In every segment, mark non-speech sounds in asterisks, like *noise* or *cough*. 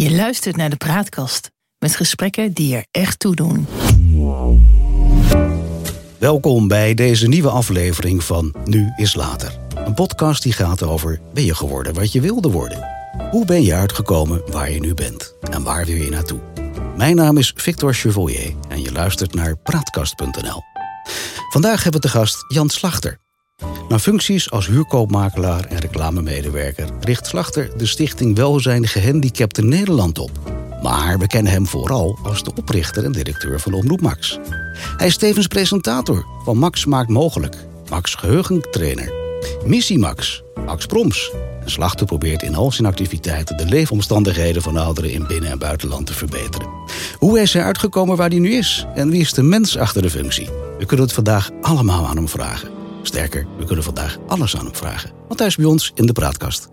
Je luistert naar de Praatkast met gesprekken die er echt toe doen. Welkom bij deze nieuwe aflevering van Nu is Later. Een podcast die gaat over ben je geworden wat je wilde worden? Hoe ben je uitgekomen waar je nu bent? En waar wil je naartoe? Mijn naam is Victor Chevalier en je luistert naar Praatkast.nl. Vandaag hebben we te gast Jan Slachter. Na functies als huurkoopmakelaar en reclamemedewerker richt Slachter de stichting Welzijn Gehandicapten Nederland op. Maar we kennen hem vooral als de oprichter en directeur van Omroep Max. Hij is tevens presentator van Max Maakt Mogelijk, Max Geheugentrainer, Missie Max, Max Proms. Slachter probeert in al zijn activiteiten de leefomstandigheden van ouderen in binnen- en buitenland te verbeteren. Hoe is hij uitgekomen waar hij nu is? En wie is de mens achter de functie? We kunnen het vandaag allemaal aan hem vragen. Sterker, we kunnen vandaag alles aan hem vragen. Want hij is bij ons in de praatkast.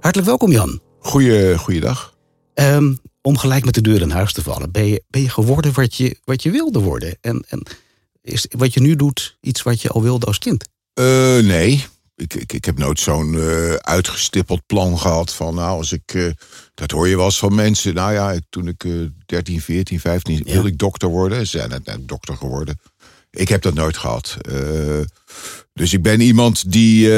Hartelijk welkom, Jan. Goeie, goeiedag. Ehm, om gelijk met de deur in huis te vallen. Ben je, ben je geworden wat je, wat je wilde worden? En, en is wat je nu doet iets wat je al wilde als kind? Uh, nee, ik, ik, ik heb nooit zo'n uh, uitgestippeld plan gehad van nou, als ik, uh, dat hoor je wel eens van mensen. Nou ja, toen ik 13, 14, 15 ja. wilde ik dokter worden. Ze zijn net dokter geworden. Ik heb dat nooit gehad. Uh, dus ik ben iemand die, uh,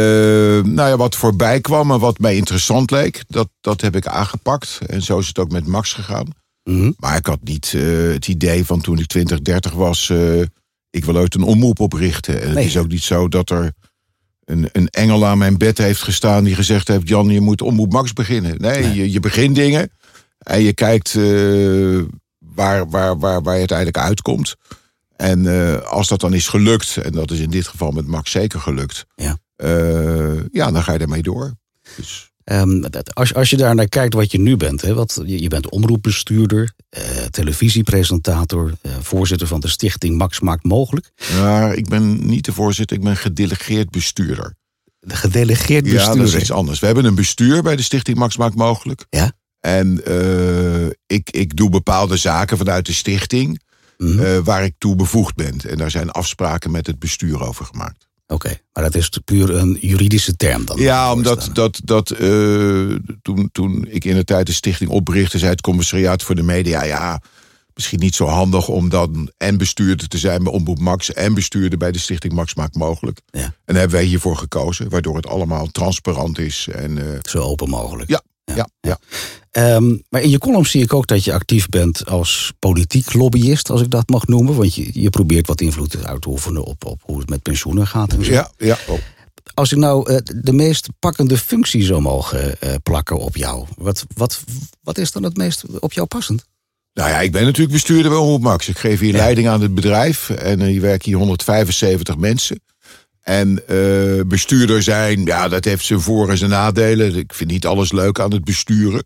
nou ja, wat voorbij kwam en wat mij interessant leek. Dat, dat heb ik aangepakt. En zo is het ook met Max gegaan. Mhm. Mm -hmm. Maar ik had niet uh, het idee van toen ik 20, 30 was... ik wil ooit een omroep oprichten. En nee. het is ook niet zo dat er een, een engel aan mijn bed heeft gestaan... die gezegd heeft, Jan, je moet omroep Max beginnen. Nee, nee. Je, je begint dingen en je kijkt waar, waar, waar, waar je uiteindelijk uitkomt... En uh, als dat dan is gelukt, en dat is in dit geval met Max zeker gelukt, ja, uh, ja dan ga je ermee door. Dus. Um, als, als je daar naar kijkt wat je nu bent, hè, wat, je, je bent omroepbestuurder, uh, televisiepresentator, voorzitter van de stichting Max Maakt Mogelijk. Ja, ik ben niet de voorzitter, ik ben gedelegeerd bestuurder. De gedelegeerd bestuurder? Ja, dat is iets anders. We hebben een bestuur bij de stichting Max Maakt Mogelijk. Ja. En ik, ik doe bepaalde zaken vanuit de stichting. Mhm. Mm -hmm. uh, waar ik toe bevoegd ben. En daar zijn afspraken met het bestuur over gemaakt. Oké, okay, maar dat is puur een juridische term dan? Ja, omdat dat, dat, uh, toen, toen ik in de tijd de stichting oprichtte... zei het commissariaat voor de media... ja, misschien niet zo handig om dan en bestuurder te zijn bij Omroep Max... en bestuurder bij de stichting Max Maakt Mogelijk. Ja. En daar hebben wij hiervoor gekozen, waardoor het allemaal transparant is. En, uh, Zo open mogelijk. Ja, ja, ja. ja. Um, maar in je column zie ik ook dat je actief bent als politiek lobbyist, als ik dat mag noemen. Want je, je probeert wat invloed uit te oefenen op, op hoe het met pensioenen gaat. En zo. Ja, ja. Oh. Als ik nou uh, de meest pakkende functie zou mogen uh, plakken op jou, wat, wat, wat is dan het meest op jou passend? Nou ja, ik ben natuurlijk bestuurder bij Omroep Max. Ik geef hier ja. leiding aan het bedrijf en hier werken hier 175 mensen. En uh, bestuurder zijn, ja, dat heeft zijn voor- en zijn nadelen. Ik vind niet alles leuk aan het besturen.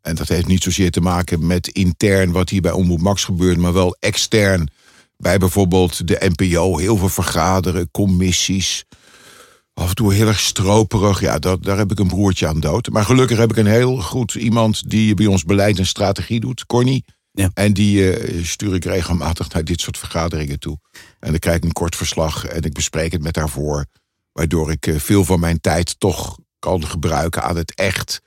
En dat heeft niet zozeer te maken met intern wat hier bij Omroep Max gebeurt, maar wel extern. Bij bijvoorbeeld de NPO, heel veel vergaderen, commissies. Af en toe heel erg stroperig. Ja, dat, daar heb ik een broertje aan dood. Maar gelukkig heb ik een heel goed iemand die bij ons beleid en strategie doet, Corny. Ja. En die uh, stuur ik regelmatig naar dit soort vergaderingen toe. En dan krijg ik een kort verslag en ik bespreek het met haar voor. Waardoor ik uh, veel van mijn tijd toch kan gebruiken aan het echt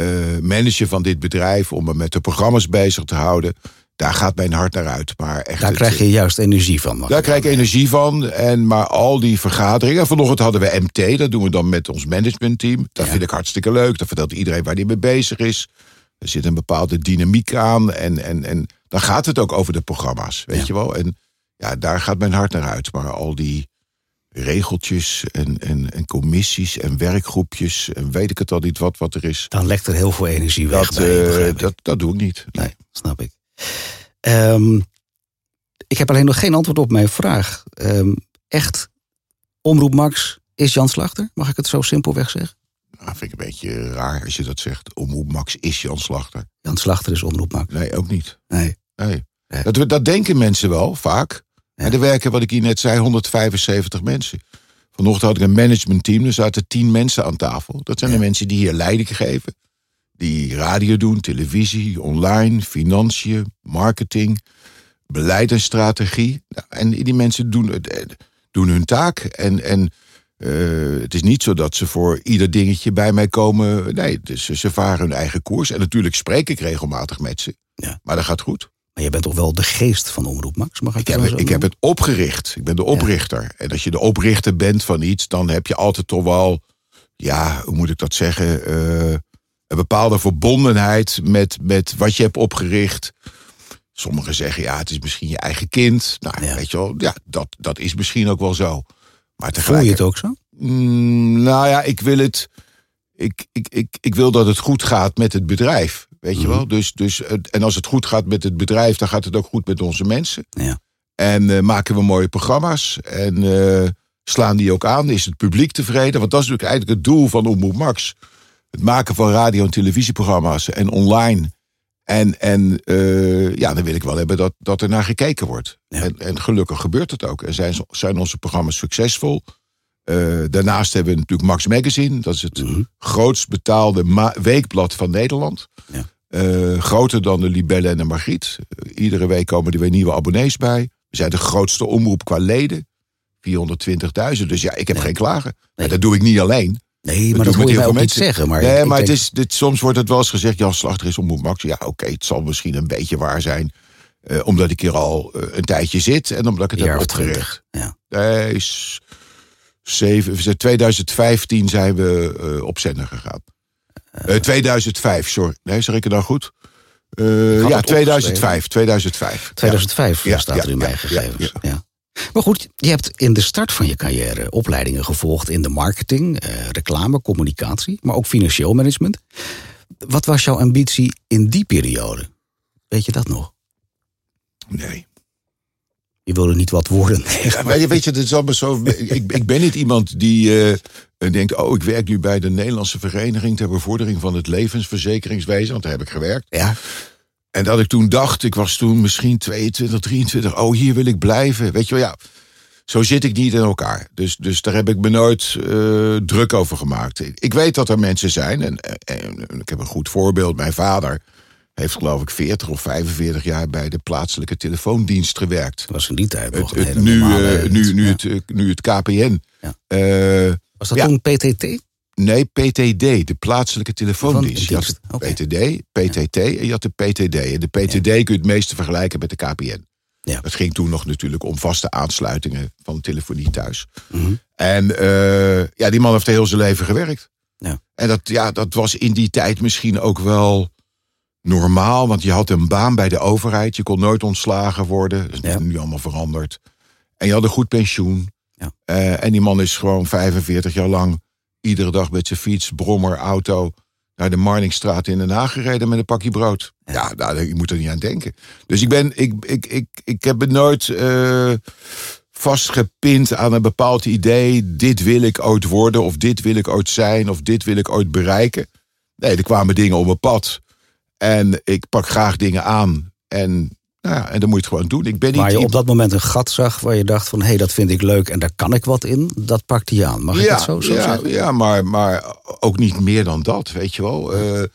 uh, managen van dit bedrijf. Om me met de programma's bezig te houden. Daar gaat mijn hart naar uit. Maar echt daar het, krijg je juist energie van. Daar krijg ik energie van. En maar al die vergaderingen. Vanochtend hadden we MT. Dat doen we dan met ons managementteam. Dat Ja. vind ik hartstikke leuk. Dat vertelt iedereen waar die mee bezig is. Er zit een bepaalde dynamiek aan. En, en, en dan gaat het ook over de programma's. Weet Ja. je wel? En ja, daar gaat mijn hart naar uit. Maar al die regeltjes en, en, en commissies en werkgroepjes... en weet ik het al niet wat, wat er is... Dan lekt er heel veel energie weg. Dat, bij eh, dat, dat doe ik niet. Nee, snap ik. Ehm, ik heb alleen nog geen antwoord op mijn vraag. Ehm, echt, Omroep Max is Jan Slachter? Mag ik het zo simpelweg zeggen? Nou, vind ik een beetje raar als je dat zegt. Omroep Max is Jan Slachter. Jan Slachter is Omroep Max. Nee, ook niet. Nee. Nee. Nee. Dat, dat denken mensen wel, vaak. En er werken, wat ik hier net zei, 175 mensen. Vanochtend had ik een managementteam. Er zaten 10 mensen aan tafel. Dat zijn de mensen die hier leiding geven. Die radio doen, televisie, online, financiën, marketing, beleid en strategie. Nou, En die mensen doen, eh, doen hun taak. En, en eh, het is niet zo dat ze voor ieder dingetje bij mij komen. Nee, dus ze varen hun eigen koers. En natuurlijk spreek ik regelmatig met ze. Ja. Maar dat gaat goed. Maar je bent toch wel de geest van Omroep Max? Mag ik, Ik heb, het- ik heb het opgericht. Ik ben de oprichter. En als je de oprichter bent van iets, dan heb je altijd toch wel, ja, hoe moet ik dat zeggen, eh, een bepaalde verbondenheid met, met wat je hebt opgericht. Sommigen zeggen, ja, het is misschien je eigen kind. Nou, Ja. weet je wel, ja, dat, dat is misschien ook wel zo. Maar Voel je het ook zo? Mm, nou ja, ik wil het. Ik, ik, ik, ik wil dat het goed gaat met het bedrijf. Weet je Mhm. wel? Dus, dus, en als het goed gaat met het bedrijf, dan gaat het ook goed met onze mensen. Ja. En eh, maken we mooie programma's. En eh, slaan die ook aan. Is het publiek tevreden? Want dat is natuurlijk eigenlijk het doel van Omroep Max. Het maken van radio- en televisieprogramma's en online. En, en eh, ja, dan wil ik wel hebben dat, dat er naar gekeken wordt. Ja. En, en gelukkig gebeurt het ook. En zijn, zijn onze programma's succesvol. Daarnaast hebben we natuurlijk Max Magazine. Dat is het Mhm. grootst betaalde weekblad van Nederland. Ja. Eh, groter dan de Libelle en de Margriet. Eh, iedere week komen er weer nieuwe abonnees bij. We zijn de grootste omroep qua leden. 420.000. Dus ja, ik heb geen klagen. Nee. dat doe ik niet alleen. Nee, maar dat hoor je ook niet zeggen. Maar nee, maar het is, dit, soms wordt het wel eens gezegd... Jan Slachter is omroep Max. Ja, oké, het zal misschien een beetje waar zijn. eh, omdat ik hier al een tijdje zit. En omdat ik het jaar heb opgericht. Ja. Nee, s- zeven, we zijn 2015 zijn we op zender gegaan. Eh, 2005, sorry. Nee, zeg ik het nou goed? Eh, ja, het 2005. 2005. 2005 Ja, staat ja, er in mijn ja, gegevens. Ja, Maar goed, je hebt in de start van je carrière opleidingen gevolgd in de marketing, eh, reclame, communicatie, maar ook financieel management. Wat was jouw ambitie in die periode? Weet je dat nog? Nee. Je wilde niet wat worden. *laughs* Ja, weet, je, het is allemaal zo. Ik, ik ben niet iemand die eh, denkt: Oh, ik werk nu bij de Nederlandse Vereniging ter bevordering van het levensverzekeringswezen. Want daar heb ik gewerkt. Ja, En dat ik toen dacht, ik was toen misschien 22, 23, oh, hier wil ik blijven. Weet je wel, ja, zo zit ik niet in elkaar. Dus, dus daar heb ik me nooit eh, druk over gemaakt. Ik weet dat er mensen zijn, en, en, en ik heb een goed voorbeeld. Mijn vader heeft geloof ik 40 of 45 jaar bij de plaatselijke telefoondienst gewerkt. dat was in die tijd nog Het, het, nu, eh, nu, nu, ja. het, eh, nu het KPN. Ja. Eh, Was dat ja. toen PTT? Nee, PTD, de plaatselijke telefoondienst. Je. PTD, PTT en je had de PTD. En de PTD kun je het meeste vergelijken met de KPN. Ja. Het ging toen nog natuurlijk om vaste aansluitingen van telefonie thuis. Mhm. En eh, ja, die man heeft heel zijn leven gewerkt. Ja. En dat, ja, dat was in die tijd misschien ook wel normaal. Want je had een baan bij de overheid. Je kon nooit ontslagen worden. Dat is Ja. nu allemaal veranderd. En je had een goed pensioen. Ja. Eh, en die man is gewoon 45 jaar lang... iedere dag met zijn fiets, brommer, auto... naar de Marnixstraat in Den Haag gereden met een pakje brood. Ja, nou, ik moet er niet aan denken. Dus ik, ben, ik, ik, ik, ik heb het nooit eh, vastgepind aan een bepaald idee. Dit wil ik ooit worden, of dit wil ik ooit zijn, of dit wil ik ooit bereiken. Nee, er kwamen dingen op mijn pad. En ik pak graag dingen aan. En, nou ja, en dan moet je het gewoon doen. Ik ben niet Waar je op dat moment een gat zag waar je dacht van... hé, hey, dat vind ik leuk en daar kan ik wat in. Dat pakte je aan. Mag ik ja, het zo, zo ja, zeggen? ja maar, maar ook niet meer dan dat, weet je wel. Eh, eh,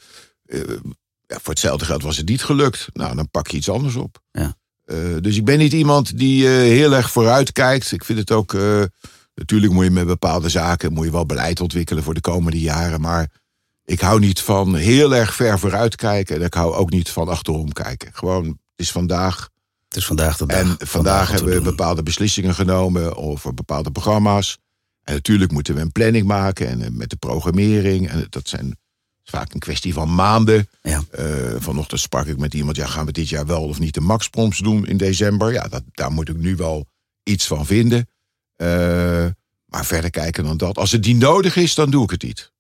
ja, voor hetzelfde geld was het niet gelukt. Nou, dan pak je iets anders op. Ja. Eh, dus ik ben niet iemand die heel erg vooruit kijkt. Ik vind het ook... natuurlijk moet je met bepaalde zaken... moet je wel beleid ontwikkelen voor de komende jaren. Maar ik hou niet van heel erg ver vooruit kijken. En ik hou ook niet van achterom kijken. Gewoon, het is vandaag... Het is vandaag de dag. En vandaag hebben we doen. bepaalde beslissingen genomen over bepaalde programma's. En natuurlijk moeten we een planning maken en eh, met de programmering. En dat zijn vaak een kwestie van maanden. Ja. Eh, vanochtend sprak ik met iemand, ja, gaan we dit jaar wel of niet de Maxproms doen in december? Ja, dat, daar moet ik nu wel iets van vinden. Eh, maar verder kijken dan dat. Als het die nodig is, dan doe ik het niet.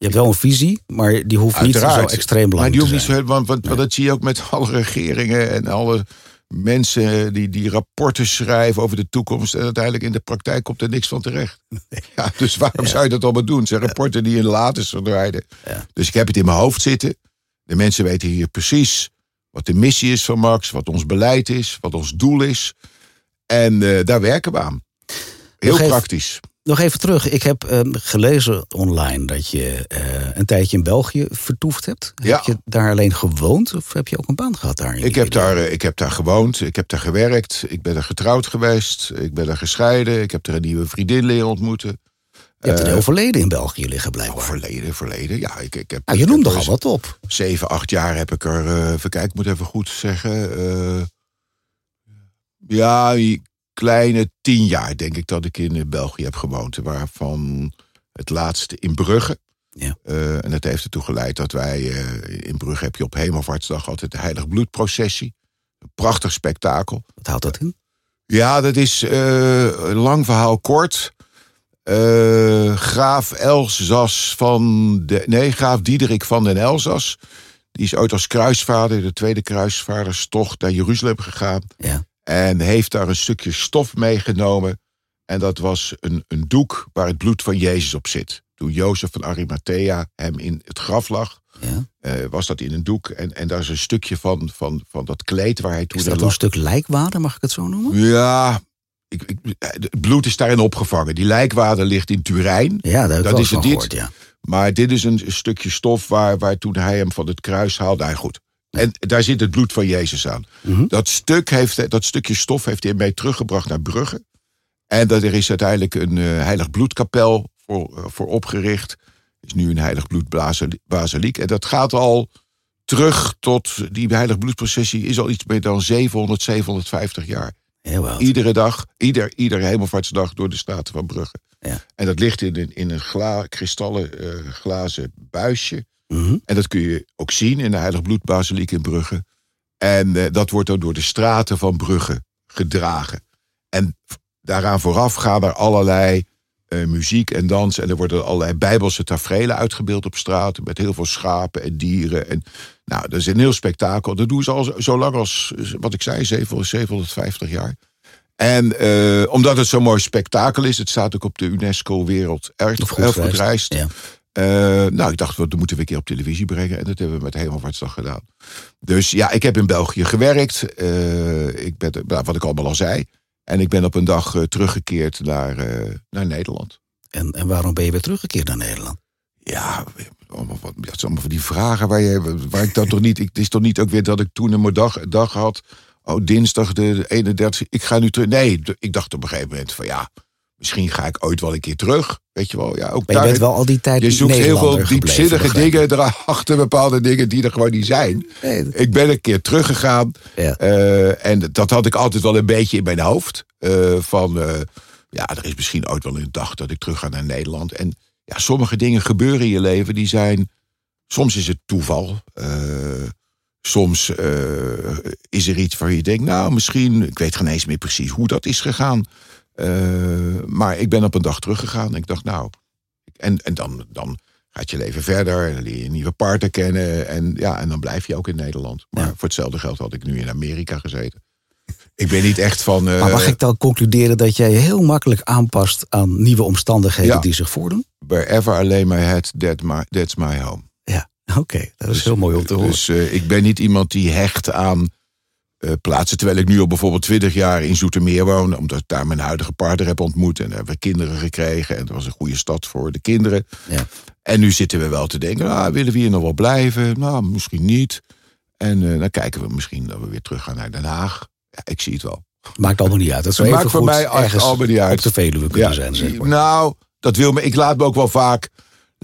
Je hebt wel een visie, maar die hoeft niet zo extreem Maar belangrijk die hoeft te niet zo, zijn. want, dat zie je ook met alle regeringen en alle mensen die, die rapporten schrijven over de toekomst. En uiteindelijk in de praktijk komt er niks van terecht. Ja, dus waarom zou je dat allemaal doen? Het zijn rapporten die in de laten verdwijnen. Ja. Dus ik heb het in mijn hoofd zitten. De mensen weten hier precies wat de missie is van Max, wat ons beleid is, wat ons doel is. En eh, daar werken we aan. Heel praktisch. Nog even terug. Ik heb ehm, gelezen online dat je eh, een tijdje in België vertoefd hebt. Ja. Heb je daar alleen gewoond of heb je ook een baan gehad daar? Ik heb, daar, eh, ik heb daar gewoond, ik heb daar gewerkt, ik ben er getrouwd geweest, ik ben er gescheiden, ik heb er een nieuwe vriendin leren ontmoeten. Je hebt een heel verleden in België liggen blijkbaar. Verleden, verleden. Ja, ik, ik heb. Nou, je noemt al wat op. Zeven, acht jaar heb ik er. eh even kijken, ik moet even goed zeggen. eh, ja, kleine tien jaar denk ik dat ik in eh, België heb gewoond. Waarvan het laatste in Brugge. Ja. Eh, en dat heeft ertoe geleid dat wij eh, in Brugge heb je op Hemelvaartsdag altijd de Heilig Bloedprocessie. Een prachtig spektakel. Wat houdt dat in? Ja, dat is een lang verhaal kort. Graaf Elzas van de, nee, graaf Diederik van den Elzas. Die is ooit als kruisvader, de tweede kruisvaderstocht naar Jeruzalem gegaan. Ja. En heeft daar een stukje stof meegenomen. En dat was een, een doek waar het bloed van Jezus op zit. Toen Jozef van Arimathea hem in het graf lag, ja. eh, was dat in een doek. En, en daar is een stukje van, van, van dat kleed waar hij toen Is dat lag. een stuk lijkwaarde, mag ik het zo noemen? Ja, ik, ik, het bloed is daarin opgevangen. Die lijkwaarde ligt in Turijn. Ja, Dat is het dit. gehoord, ja. Maar dit is een stukje stof waar, waar toen hij hem van het kruis haalde. Nou goed. En daar zit het bloed van Jezus aan. Mhm. Dat, stuk heeft, dat stukje stof heeft hij mee teruggebracht naar Brugge. En dat er is uiteindelijk een eh, heilig bloedkapel voor, eh, voor opgericht. is nu een heilig bloedbasiliek. En dat gaat al terug tot die heilig bloedprocessie is al iets meer dan 700, 750 jaar. Iedere dag, ieder, ieder hemelvaartsdag door de straten van Brugge. Ja. En dat ligt in een, in een gla, kristallen eh, glazen buisje. Mhm. En dat kun je ook zien in de Heilig Bloedbasiliek in Brugge. En eh, dat wordt dan door de straten van Brugge gedragen. En daaraan vooraf gaan er allerlei eh, muziek en dans. En er worden allerlei bijbelse tafereelen uitgebeeld op straat. Met heel veel schapen en dieren. En, nou, dat is een heel spektakel. Dat doen ze al zo, lang als, eh, wat ik zei, 700, 750 jaar. En eh, omdat het zo'n mooi spektakel is, het staat ook op de UNESCO Wereld Erfgoedlijst. Ja. Eh, nou, ik dacht, dat moeten we een keer op televisie brengen. En dat hebben we met Hemelvaartsdag gedaan. Dus ja, ik heb in België gewerkt. Eh, ik ben, nou, wat ik allemaal al zei. En ik ben op een dag eh, teruggekeerd naar, naar Nederland. En, en waarom ben je weer teruggekeerd naar Nederland? Ja, allemaal, wat, dat zijn allemaal van die vragen waar, je, waar ik dan toch niet... Ik, het is toch niet ook weer dat ik toen een dag, dag had... Oh, dinsdag de 31 Ik ga nu terug. Nee, ik dacht op een gegeven moment van ja... Misschien ga ik ooit wel een keer terug. Weet je wel, ja, ook Maar je daar- bent wel al die tijd je zoekt heel veel diepzinnige dingen erachter, bepaalde dingen die er gewoon niet zijn. Nee, dat- Ik ben een keer teruggegaan. Ja. eh, en dat had ik altijd wel een beetje in mijn hoofd. eh, van, eh, ja, er is misschien ooit wel een dag dat ik terug ga naar Nederland. En ja, sommige dingen gebeuren in je leven die zijn... Soms is het toeval. soms is er iets waar je denkt, nou, misschien... Ik weet geen eens meer precies hoe dat is gegaan. Eh, maar ik ben op een dag teruggegaan. Ik dacht, nou... En, en dan, dan gaat je leven verder. En dan leer je een nieuwe partner kennen. En, ja, en dan blijf je ook in Nederland. Maar Ja. voor hetzelfde geld had ik nu in Amerika gezeten. Ik ben niet echt van... eh, Maar mag ik dan concluderen dat jij heel makkelijk aanpast aan nieuwe omstandigheden Ja. die zich voordoen? Wherever lay my head, that my, that's my home. Ja, oké. Dat is heel mooi om te horen. Dus eh, ik ben niet iemand die hecht aan eh, plaatsen. Terwijl ik nu al bijvoorbeeld 20 jaar in Zoetermeer woon. Omdat ik daar mijn huidige partner heb ontmoet. En daar hebben we kinderen gekregen. En dat was een goede stad voor de kinderen. Ja. En nu zitten we wel te denken, ah, willen we hier nog wel blijven? Nou, misschien niet. En eh, dan kijken we misschien dat we weer terug gaan naar Den Haag. Ja, ik zie het wel. Maakt allemaal niet uit. Dat zou Het even maakt voor goed mij ergens allemaal niet uit. op de Veluwe kunnen zijn. Zeg maar. Nou, dat wil me. Ik laat me ook wel vaak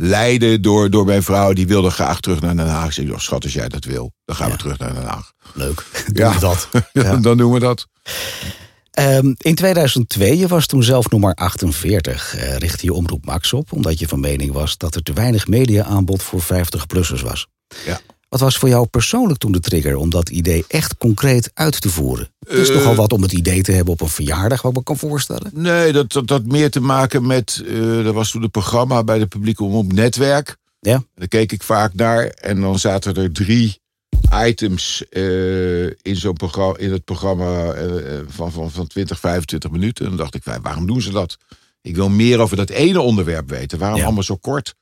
leiden door, door mijn vrouw. Die wilde graag terug naar Den Haag. Ik oh, schat, als jij dat wil, dan gaan Ja. we terug naar Den Haag. Leuk. Ja. *laughs* Dat. *laughs* Ja. Dan doen we dat. Ehm, in 2002, je was toen zelf maar 48, eh, richtte je Omroep Max op... omdat je van mening was dat er te weinig media-aanbod voor 50-plussers was. Ja. Wat was voor jou persoonlijk toen de trigger om dat idee echt concreet uit te voeren? Het is Eh, nogal wat om het idee te hebben op een verjaardag, wat ik me kan voorstellen. Nee, dat dat had meer te maken met. eh dat was toen een programma bij de publieke omroep Netwerk. Ja. En daar keek ik vaak naar. En dan zaten er drie items eh, in, zo'n programma, in het programma van, van, van 20, 25 minuten. En dan dacht ik, "Wij, waarom doen ze dat? Ik wil meer over dat ene onderwerp weten. Waarom Ja. allemaal zo kort?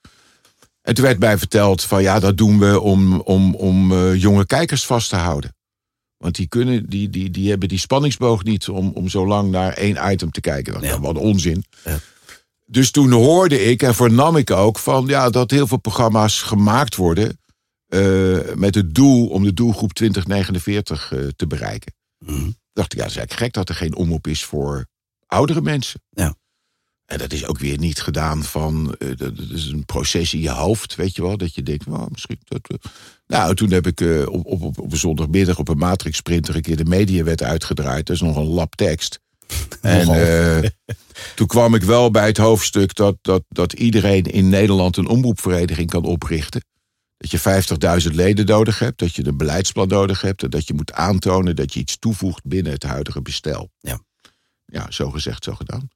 En toen werd mij verteld van ja, dat doen we om, om, om eh, jonge kijkers vast te houden. Want die, kunnen, die, die, die hebben die spanningsboog niet om, om zo lang naar één item te kijken. Dat is Ja. wat onzin. Ja. Dus toen hoorde ik en vernam ik ook van ja, dat heel veel programma's gemaakt worden. eh, met het doel om de doelgroep 2049 eh, te bereiken. Mhm. dacht ik, ja, dat is eigenlijk gek dat er geen omroep is voor oudere mensen. Ja. En dat is ook weer niet gedaan van. eh, dat, is een proces in je hoofd, weet je wel. Dat je denkt, nou, misschien. Dat, nou, toen heb ik eh, op, op, op, een zondagmiddag op een Matrix printer een keer de mediawet uitgedraaid. Dat is nog een lap tekst. *laughs* En eh, toen kwam ik wel bij het hoofdstuk dat, dat, dat iedereen in Nederland een omroepvereniging kan oprichten. Dat je 50.000 leden nodig hebt, dat je een beleidsplan nodig hebt en dat je moet aantonen dat je iets toevoegt binnen het huidige bestel. Ja. Ja, zo gezegd, zo gedaan.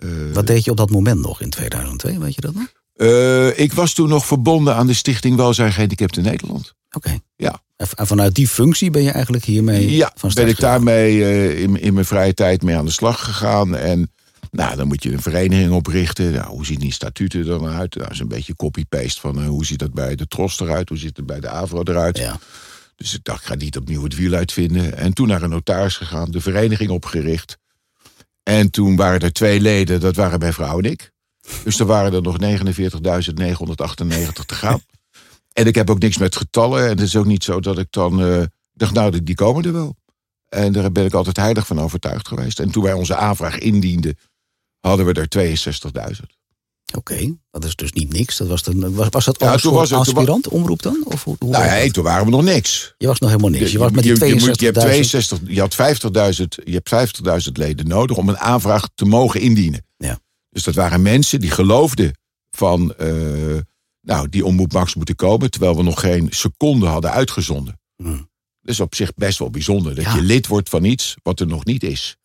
Eh, Wat deed je op dat moment nog in 2002, weet je dat nog? eh, ik was toen nog verbonden aan de Stichting Welzijn Gehandicapten Nederland. Oké. Ja. En vanuit die functie ben je eigenlijk hiermee Ja, van start ben ik daarmee eh, in, in mijn vrije tijd mee aan de slag gegaan. En nou, dan moet je een vereniging oprichten. Nou, hoe zien die statuten er dan uit? Nou, dat is een beetje copy-paste van hoe ziet dat bij de Tros eruit? Hoe ziet het bij de Avro eruit? Ja. Dus ik dacht, ik ga niet opnieuw het wiel uitvinden. En toen naar een notaris gegaan, de vereniging opgericht. En toen waren er twee leden, dat waren mijn vrouw en ik. Dus er waren er nog 49.998 te gaan. En ik heb ook niks met getallen. En het is ook niet zo dat ik dan eh, dacht, nou, die- die komen er wel. En daar ben ik altijd heilig van overtuigd geweest. En toen wij onze aanvraag indienden, hadden we er 62.000. Oké, dat is dus niet niks. Dat was, dan, was, was dat Ja, toen was het- toen aspirant omroep dan? Of hoe, hoe Nou ja, hey, toen waren we nog niks. Je was nog helemaal niks. Je, was met die je, je, hebt 62.000. 62, je had 50.000 je hebt 50.000 leden nodig om een aanvraag te mogen indienen. Ja. Dus dat waren mensen die geloofden van, eh, nou, die omroep Max moeten komen, terwijl we nog geen seconde hadden uitgezonden. Hmm. Dat is op zich best wel bijzonder, dat Ja. je lid wordt van iets wat er nog niet is.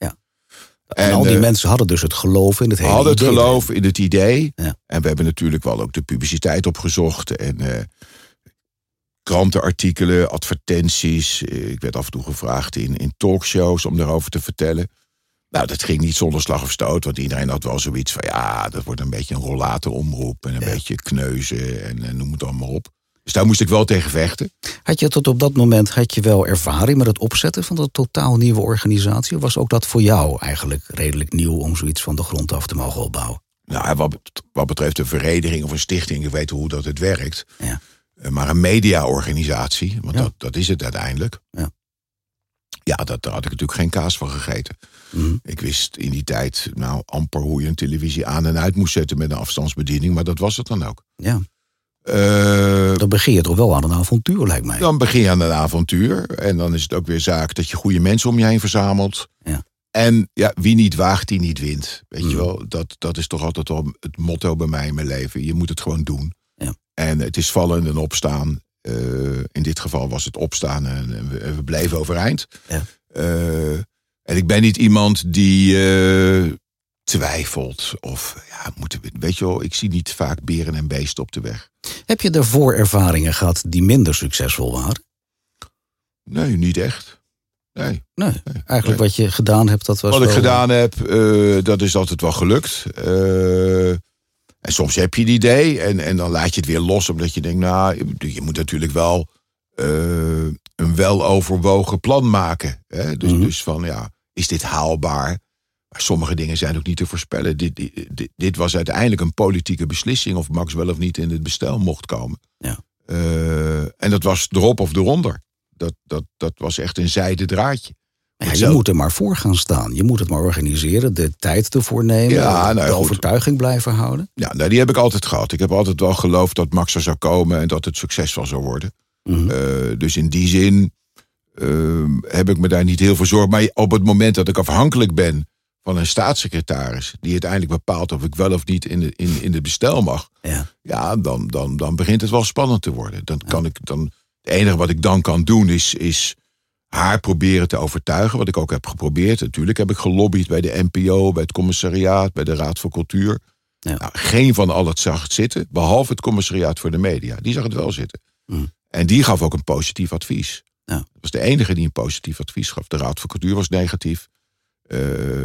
En, al die eh, mensen hadden dus het geloof in het hele hadden het idee. geloof in het idee. Ja. En we hebben natuurlijk wel ook de publiciteit opgezocht. En eh, krantenartikelen, advertenties. Eh, Ik werd af en toe gevraagd in, in talkshows om daarover te vertellen. Nou, dat ging niet zonder slag of stoot. Want iedereen had wel zoiets van... ja, dat wordt een beetje een rollatoromroep... en een Ja. beetje kneuzen en, eh, noem het allemaal op. Dus daar moest ik wel tegen vechten. Had je tot op dat moment had je wel ervaring met het opzetten van een totaal nieuwe organisatie? Of was ook dat voor jou eigenlijk redelijk nieuw om zoiets van de grond af te mogen opbouwen? Nou, wat, wat betreft een vereniging of een stichting... ik weet hoe dat het werkt... Ja. Eh, Maar een mediaorganisatie, want Ja. dat, dat is het uiteindelijk. Ja. Ja, dat, daar had ik natuurlijk geen kaas van gegeten. Mhm. Ik wist in die tijd nou amper hoe je een televisie aan en uit moest zetten met een afstandsbediening, maar dat was het dan ook. Ja, Eh, dan begin je toch wel aan een avontuur, lijkt mij. dan begin je aan een avontuur en dan is het ook weer zaak dat je goede mensen om je heen verzamelt. Ja. En ja, wie niet waagt, die niet wint. Weet je Mhm. wel, dat, dat is toch altijd wel het motto bij mij in mijn leven. Je moet het gewoon doen. Ja. En het is vallen en opstaan. Eh, in dit geval was het opstaan en, en we, en we bleven overeind. Ja. Eh, en ik ben niet iemand die twijfelt. Of ja, moeten we, weet je wel, ik zie niet vaak beren en beesten op de weg. Heb je daarvoor ervaringen gehad die minder succesvol waren? Nee, niet echt. Nee. Nee, eigenlijk wat je gedaan hebt, dat was Wat ik wel- gedaan heb, eh, dat is altijd wel gelukt. Eh, en soms heb je een idee en, en dan laat je het weer los. Omdat je denkt, nou, je moet natuurlijk wel eh, een weloverwogen plan maken. Hè? Dus, Mhm. dus van, ja, is dit haalbaar? Maar sommige dingen zijn ook niet te voorspellen. Dit, dit, dit- was uiteindelijk een politieke beslissing... of Max wel of niet in het bestel mocht komen. Ja. Eh, en dat was erop of eronder. Dat, dat, dat was echt een zijde draadje. Ja, je moet er maar voor gaan staan. Je moet het maar organiseren, de tijd ervoor nemen, Ja, nou de goed. overtuiging blijven houden. Ja, nou, die heb ik altijd gehad. Ik heb altijd wel geloofd dat Max er zou komen en dat het succesvol zou worden. Mhm. Eh, dus in die zin eh, heb ik me daar niet heel veel zorgen. Maar op het moment dat ik afhankelijk ben van een staatssecretaris... die uiteindelijk bepaalt of ik wel of niet in de, in, in de bestel mag... Ja. ja, dan, dan, dan begint het wel spannend te worden. Dan kan ik dan, het enige wat ik dan kan doen is, is haar proberen te overtuigen. Wat ik ook heb geprobeerd. Natuurlijk heb ik gelobbyd bij de NPO, bij het commissariaat... bij de Raad voor Cultuur. Ja. Nou, geen van al het zag het zitten, behalve het commissariaat voor de media. Die zag het wel zitten. Mm. En die gaf ook een positief advies. Ja. Dat was de enige die een positief advies gaf. De Raad voor Cultuur was negatief. Eh,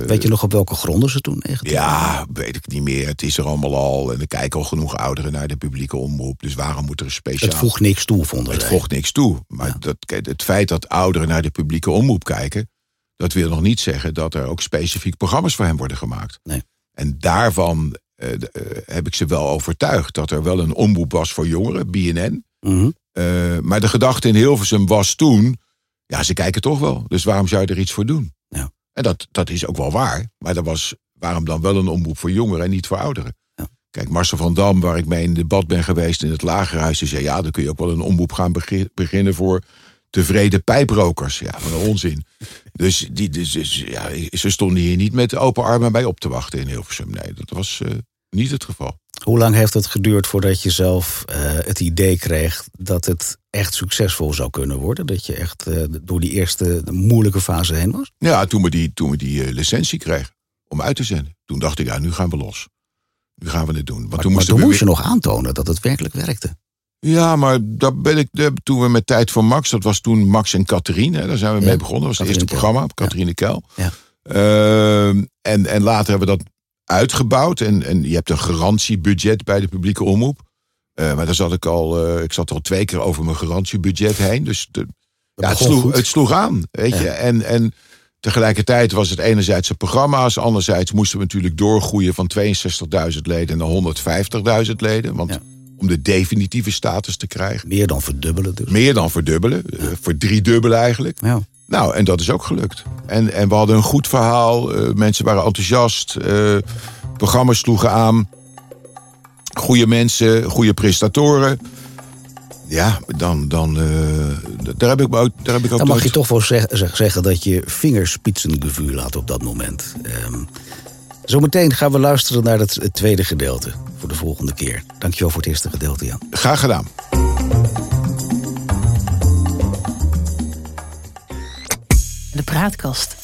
Weet je nog op welke gronden ze toen negatief ja, weet ik niet meer. Het is er allemaal al. En er kijken al genoeg ouderen naar de publieke omroep. Dus waarom moet er een speciaal... Het voegt niks toe, vonden Het voegt niks toe. Maar Ja. dat, het feit dat ouderen naar de publieke omroep kijken... dat wil nog niet zeggen dat er ook specifiek programma's voor hen worden gemaakt. Nee. En daarvan eh, eh, heb ik ze wel overtuigd... dat er wel een omroep was voor jongeren, BNN. Mhm. Maar de gedachte in Hilversum was toen... ja, ze kijken toch wel. Dus waarom zou je er iets voor doen? Ja. En dat, dat is ook wel waar. Maar er was waarom dan wel een omroep voor jongeren en niet voor ouderen? Kijk, Marcel van Dam, waar ik mee in debat ben geweest in het Lagerhuis, die zei: ja, dan kun je ook wel een omroep gaan beginnen voor tevreden pijprokers. Ja, van een onzin. *laughs* Dus, die, dus, dus, ja, ze stonden hier niet met open armen bij op te wachten in Hilversum. Nee, dat was uh, niet het geval. Hoe lang heeft het geduurd voordat je zelf uh, het idee kreeg dat het echt succesvol zou kunnen worden? Dat je echt uh, door die eerste moeilijke fase heen was? Ja, toen we die, toen we die licentie kregen om uit te zenden. Toen dacht ik, ja, nu gaan we los. Nu gaan we het doen. Want maar toen, maar toen moest je nog aantonen dat het werkelijk werkte. Ja, maar daar ben ik, toen we met Tijd voor Max, dat was toen Max en Catherine, daar zijn we mee begonnen. Dat was het eerste programma, Catherine ja. Kel. Ja. Uh, en, en later hebben we dat uitgebouwd. En, en je hebt een garantiebudget bij de publieke omroep. Uh, maar daar zat ik al, uh, ik zat al twee keer over mijn garantiebudget heen. Dus de, ja, het, sloeg, het sloeg aan, weet je. En, en tegelijkertijd was het enerzijds de programma's, anderzijds moesten we natuurlijk doorgroeien van 62.000 leden naar 150.000 leden. Want om de definitieve status te krijgen. Meer dan verdubbelen dus. Meer dan verdubbelen, ja. uh, voor driedubbelen eigenlijk. Ja. Nou, en dat is ook gelukt. En, en we hadden een goed verhaal, uh, mensen waren enthousiast, uh, programma's sloegen aan. Goede mensen, goede prestatoren. Ja, dan, dan daar heb ik ook. Daar heb ik ook dan mag je toch wel zeg, zeg, zeggen dat je vingerspitsengevuur had op dat moment. Um, Zometeen gaan we luisteren naar het, het tweede gedeelte voor de volgende keer. Dankjewel voor het eerste gedeelte, Jan. Graag gedaan. De praatkast.